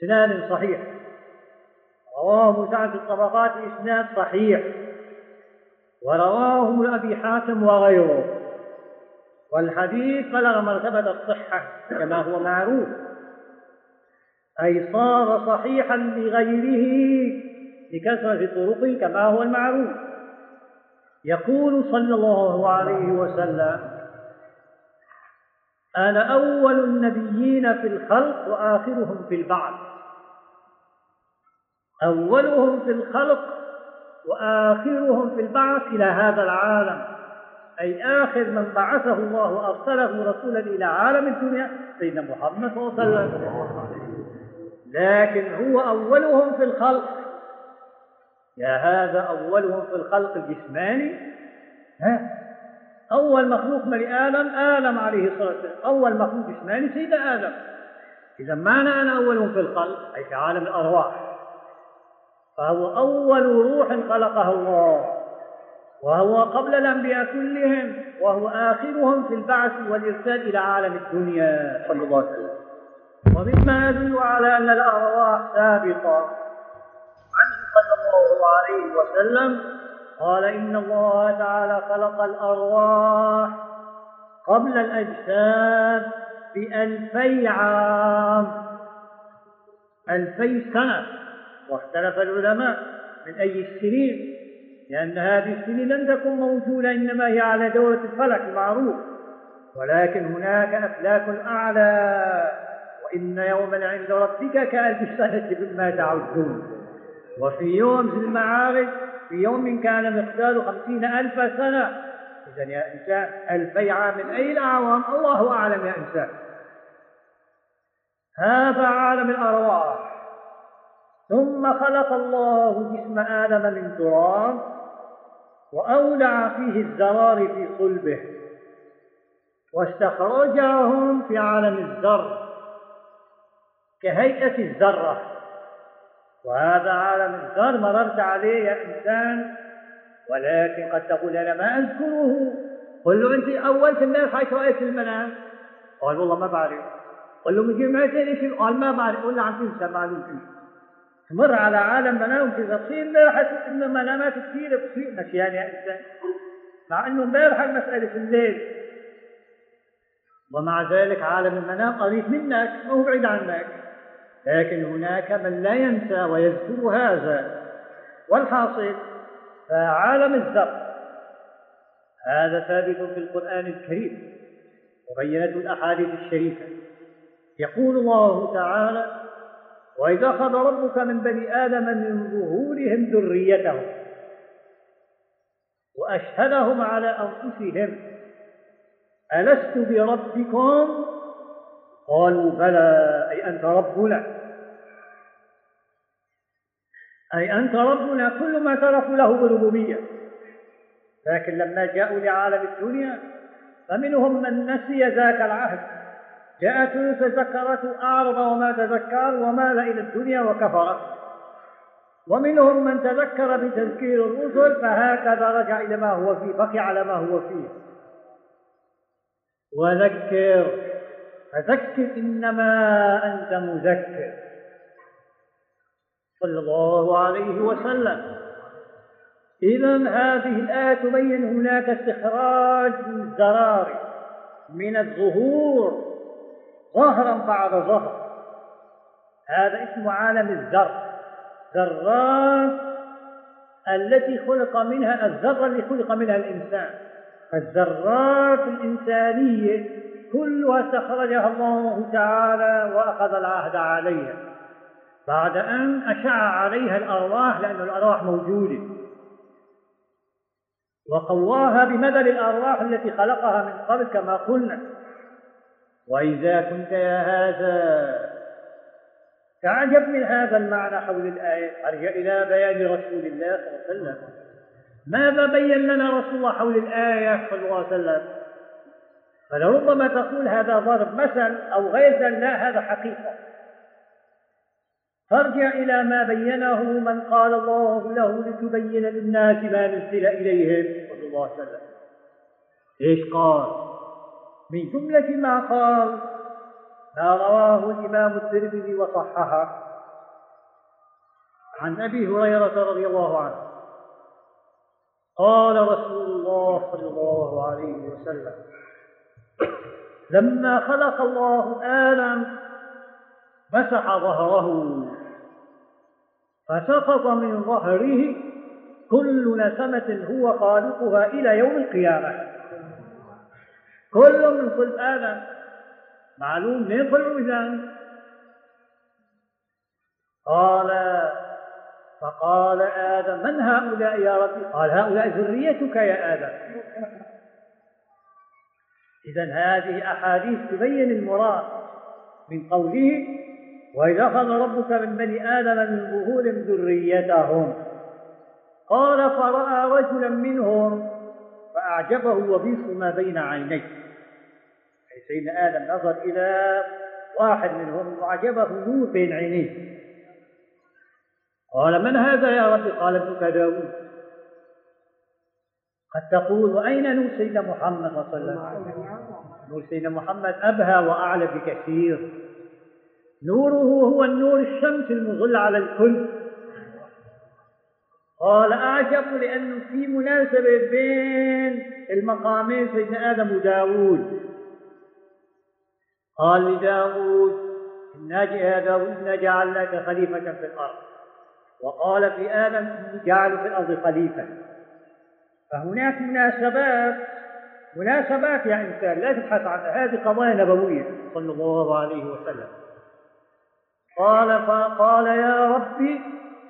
إسناد صحيح. رواه مساعد الطبقات بإسناد صحيح. ورواه أبي حاتم وغيره. والحديث بلغ مرتبة الصحة كما هو معروف. أي صار صحيحا لغيره لكثرة طرقه كما هو المعروف. يقول صلى الله عليه وسلم أنا أول النبيين في الخلق وآخرهم في البعث. أولهم في الخلق وآخرهم في البعث إلى هذا العالم. أي آخر من بعثه الله وأرسله رسولا إلى عالم الدنيا سيدنا محمد صلى الله عليه وسلم. لكن هو أولهم في الخلق. يا هذا أولهم في الخلق الجسماني؟ ها؟ أول مخلوق من آدم آدم عليه الصلاة والسلام. أول مخلوق جسماني سيدنا آدم. إذا معنى أنا أولهم في الخلق أي في عالم الأرواح. فهو أول روح خلقها الله. وهو قبل الأنبياء كلهم. وهو آخرهم في البعث والإرسال إلى عالم الدنيا. صلى الله عليه وسلم. ومما يدل على أن الأرواح سابقة. عنه صلى الله عليه وسلم قال إن الله تعالى خلق الأرواح قبل الأجساد بألفي عام. ألفي سنة. واختلف العلماء من أي السنين لأن هذه السنين لم تكن موجودة إنما هي على دورة الفلك المعروف ولكن هناك أفلاك أعلى. وإن يوما عند ربك كألف سنة مما تعدون. وفي يوم في المعارج في يوم كان مقداره خمسين ألف سنة. إذا يا إنسان ألفي عام من أي الأعوام؟ الله أعلم يا إنسان. هذا عالم الأرواح. ثم خلق الله جسم آدم من تراب وأولع فيه الزرار في صلبه واستخرجهم في عالم الذر كهيئة الذرة وهذا عالم الذر مررت عليه يا إنسان ولكن قد تقول أنا ما أذكره. قل له أنت أول في الناس حيث رأيت المنام. قال والله ما بعرف. قل له من جمعتين إيش قال ما بعرف. قل له عم تنسى معلوم فيه تمر على عالم منام في تصير امبارح منامات كثيره بتصير نسيان يا إنسان. مع إنه امبارح المسألة في الليل. ومع ذلك عالم المنام قريب منك ما هو بعيد عنك. لكن هناك من لا ينسى ويذكر هذا. والحاصل فعالم الذر هذا ثابت في القرآن الكريم وبينته الأحاديث الشريفة. يقول الله تعالى وإذا أخذ ربك من بني آدم من ظهورهم ذريتهم وأشهدهم على أنفسهم ألست بربكم؟ قالوا بلى. أنت ربنا. أي أنت ربنا كل ما اعترفوا له بالربوبية. لكن لما جاءوا لعالم الدنيا فمنهم من نسي ذاك العهد. جاءته فذكرته أعرض وما تذكر ومال إلى الدنيا وكفر. ومنهم من تذكر بتذكير الرسل فهكذا رجع إلى ما هو فيه بقي على ما هو فيه. وذكر. فذكر إنما أنت مذكر. صلى الله عليه وسلم. إذا هذه الآية تبين هناك استخراج الزرار من الظهور. ظهرا بعد ظهر. هذا اسم عالم الذر ذرات التي خلق منها الذرة اللي خلق منها الإنسان. الذرات الإنسانية كلها استخرجها الله تعالى وأخذ العهد عليها. بعد أن أشع عليها الأرواح لأن الأرواح موجودة. وقواها بمدد الأرواح التي خلقها من قبل كما قلنا. وإذا كنت يا هذا تعجب من هذا المعنى حول الآية. أرجع إلى بيان رسول الله صلى الله عليه وسلم؟ ماذا بين لنا رسول الله حول الآية صلى الله عليه وسلم؟ فلربما تقول هذا ضرب مثل أو غير لا هذا حقيقة. فارجع إلى ما بينه من قال الله له لتبين للناس ما نزل إليهم. صلى الله عليه وسلم. إيش قال؟ من جملة ما قال ما رواه الإمام الترمذي وصححه. عن أبي هريرة رضي الله عنه. قال رسول الله صلى الله عليه وسلم لما خلق الله آدم مسح ظهره فسقط من ظهره كل نسمة هو خالقها إلى يوم القيامة. كل من صلب آدم معلوم من طلعوا إذن قال فقال آدم من هؤلاء يا ربي؟ قال هؤلاء ذريتك يا آدم. إذا هذه أحاديث تبين المراد من قوله وإذا أخذ ربك من بني آدم من ظهورهم ذريتهم. قال فرأى رجلا منهم فأعجبه وبيص ما بين عينيه. أي سيدنا آدم نظر إلى واحد منهم وأعجبه نور بين عينيه. قال من هذا يا رب؟ قال ابنك داود قد تقول وأين نور سيدنا محمد صلى الله عليه وسلم؟ نور سيدنا محمد أبهى وأعلى بكثير. نوره هو النور الشمس المظل على الكل. قال أعجب لأنه في مناسبة بين المقامين سيدنا آدم وداود. قال لداود إنا يا داود إنا جعلناك خليفة في الأرض. وقال في آدم جعل في الأرض خليفة. فهناك مناسبات. مناسبات يا إنسان لا تبحث عنها. هذه قضايا نبوية صلى الله عليه وسلم. قال فقال يا ربي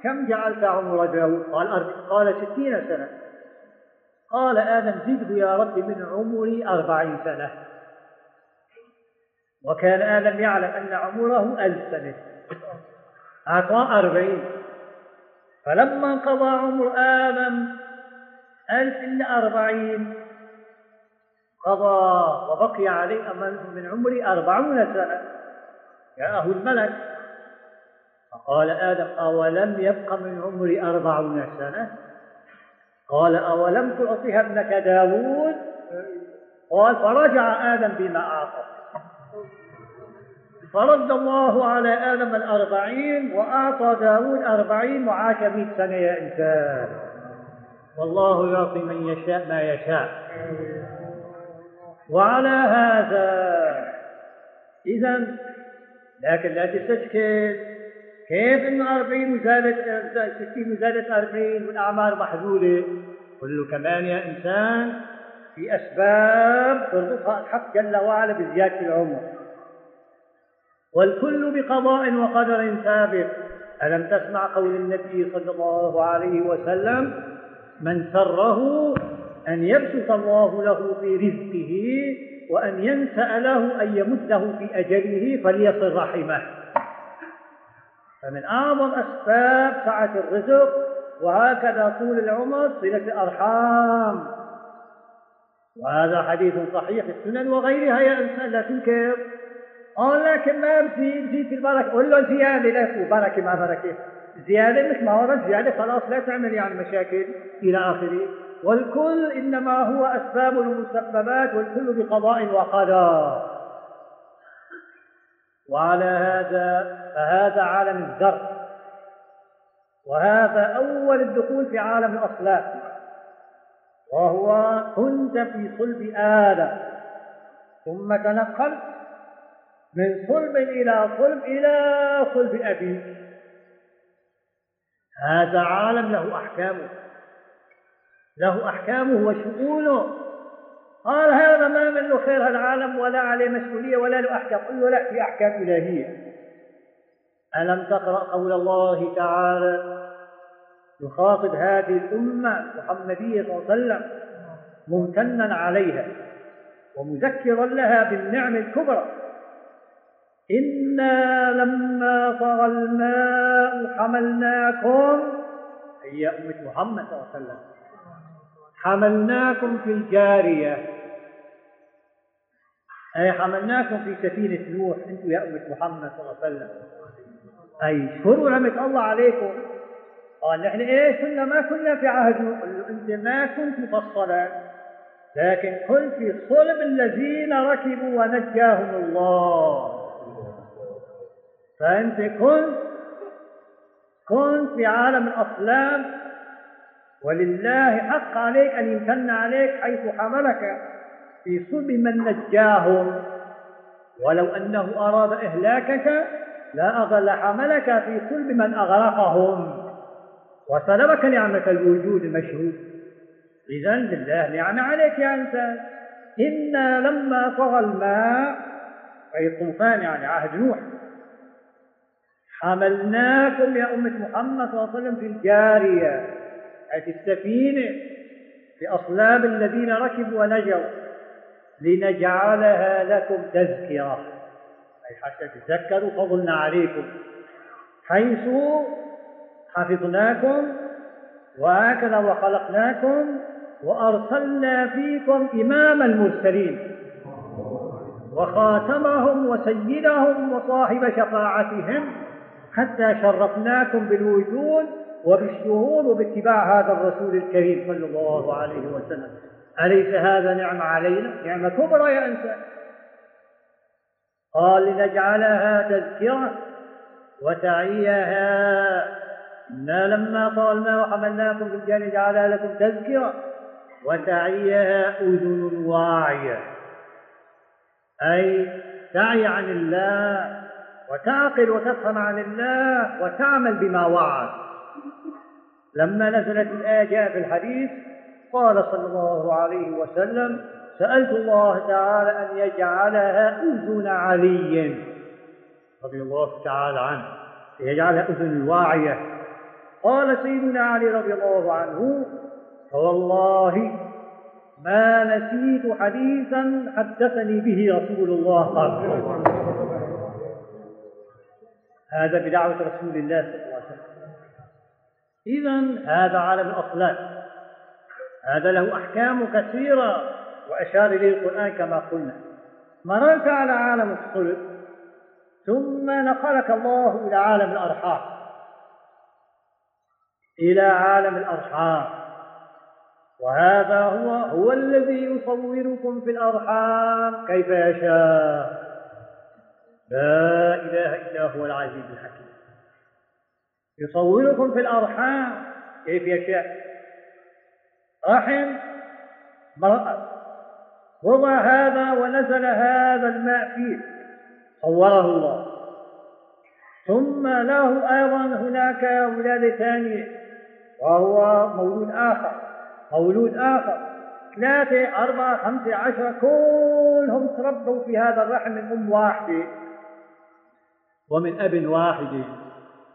كم جعلت عمر داود؟ قال قال ستين سنة. قال آدم زده يا رب من عمري أربعين سنة. وكان آدم يعلم أن عمره ألف سنة. أعطاه أربعين. فلما انقضى عمر آدم ألف إلا أربعين قضى وبقي عليه من عمري أربعون سنة. جاءه الملك فقال آدم أولم يبق من عمري أربعون سنة؟ قال أولم تعطها ابنك داود قال فرجع آدم بما أعطى فرد الله على آدم الأربعين وأعطى داود أربعين وعاش مئة سنة يا إنسان. والله يعطي من يشاء ما يشاء. وعلى هذا. إذا لكن لا تستشكل. كيف انه 40 وزادت 60 وزادت 40 والاعمار محدوده كله كمان يا إنسان في أسباب تربطها الحق جل وعلا بزيادة العمر. والكل بقضاء وقدر ثابت ألم تسمع قول النبي صلى الله عليه وسلم من سره أن يبسط الله له في رزقه وأن ينسأ له أن يمده في أجله فليصل رحمه. فمن أعظم أسباب سعة الرزق وهكذا طول العمر صلة الأرحام. وهذا حديث صحيح السنن وغيرها يا إنسان لا تنكر. قال لكن ما بزيد في البركة. قول له زيادة لا بركة ما بركة. زيادة مش ما ورد زيادة خلاص لا تعمل يعني مشاكل. إلى آخره. والكل إنما هو أسباب ومسببات والكل بقضاء وقدر. وعلى هذا فهذا عالم الذر وهذا أول الدخول في عالم الأصلاف وهو كنت في صلب آدم. ثم تنقلت من صلب إلى صلب إلى صلب أبيك هذا عالم له أحكامه. له أحكامه وشؤونه. قال هذا ما منه خير هالعالم ولا عليه مسؤولية ولا له أحكام. قل له لا في أحكام إلهية. ألم تقرأ قول الله تعالى يخاطب هذه الأمة محمدية صلى الله عليه وسلم ممتنا عليها ومذكرا لها بالنعم الكبرى. إنا لما طغى الماء حملناكم هي أمة محمد صلى الله عليه وسلم حملناكم في الجارية. أي حملناكم في سفينة نوح. أنتم يا أمة محمد صلى الله عليه وسلم. أي اشكروا نعمة الله عليكم. قال نحن إيه؟ كنا ما كنا في عهد نوح. أنت ما كنت مفصلا. لكن كنت في صلب الذين ركبوا ونجاهم الله. فأنت كنت كنت في عالم الأصلاب ولله حق عليك أن يمتن عليك حيث حملك في صلب من نجاهم ولو أنه أراد إهلاكك لا أغل حملك في صلب من أغرقهم. وسلبك نعمة الوجود المشهود إذا لله نعمة عليك يا إنسان إنا لما طغى الماء أي الطوفان يعني عهد نوح حملناكم يا أمة محمد صلى الله عليه وسلم في الجارية. أي في السفينة في أصلاب الذين ركبوا ونجوا. لنجعلها لكم تذكرة. أي حتى تذكروا فضلنا عليكم. حيث حفظناكم وهكذا وخلقناكم وأرسلنا فيكم إمام المرسلين. وخاتمهم وسيدهم وصاحب شفاعتهم حتى شرفناكم بالوجود وبالشهود وباتباع هذا الرسول الكريم صلى الله عليه وسلم. أليس هذا نعمة علينا؟ نعمة كبرى يا إنسان. قال لنجعلها تذكرة وتعيها. إنا لما طال الماء وحملناكم في الجنة جعلها لكم تذكرة وتعيها أذن واعية. أي تعي عن الله وتعقل وتفهم عن الله وتعمل بما وعد. لما نزلت الآية جاء في الحديث قال صلى الله عليه وسلم سألت الله تعالى أن يجعلها أذن علي. رضي الله تعالى عنه. يجعلها أذن واعية. قال سيدنا علي رضي الله عنه فوالله ما نسيت حديثا حدثني به رسول الله. قال هذا بدعوة رسول الله صلى الله عليه وسلم. إذا هذا عالم الأصلات هذا له أحكام كثيرة وأشار إليه القرآن كما قلنا. مررت على عالم الصلب ثم نقلك الله إلى عالم الأرحام. إلى عالم الأرحام. وهذا هو هو الذي يصوركم في الأرحام كيف يشاء. لا إله إلا هو العزيز الحكيم. يصوركم في الأرحام. كيف يشاء رحم؟ مرأة. وضع هذا ونزل هذا الماء فيه. صوره الله. ثم له أيضا هناك ولادة ثانية. وهو مولود آخر. مولود آخر. ثلاثة أربعة خمسة عشرة. كلهم تربوا في هذا الرحم من أم واحدة. ومن أب واحد.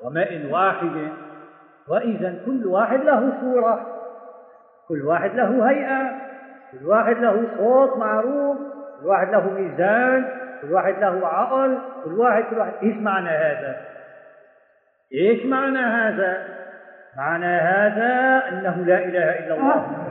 وماء واحد وإذا كل واحد له صورة كل واحد له هيئة كل واحد له صوت معروف كل واحد له ميزان كل واحد له عقل كل واحد كل واحد إيش معنى هذا؟ إيش معنى هذا؟ معنى هذا أنه لا إله إلا الله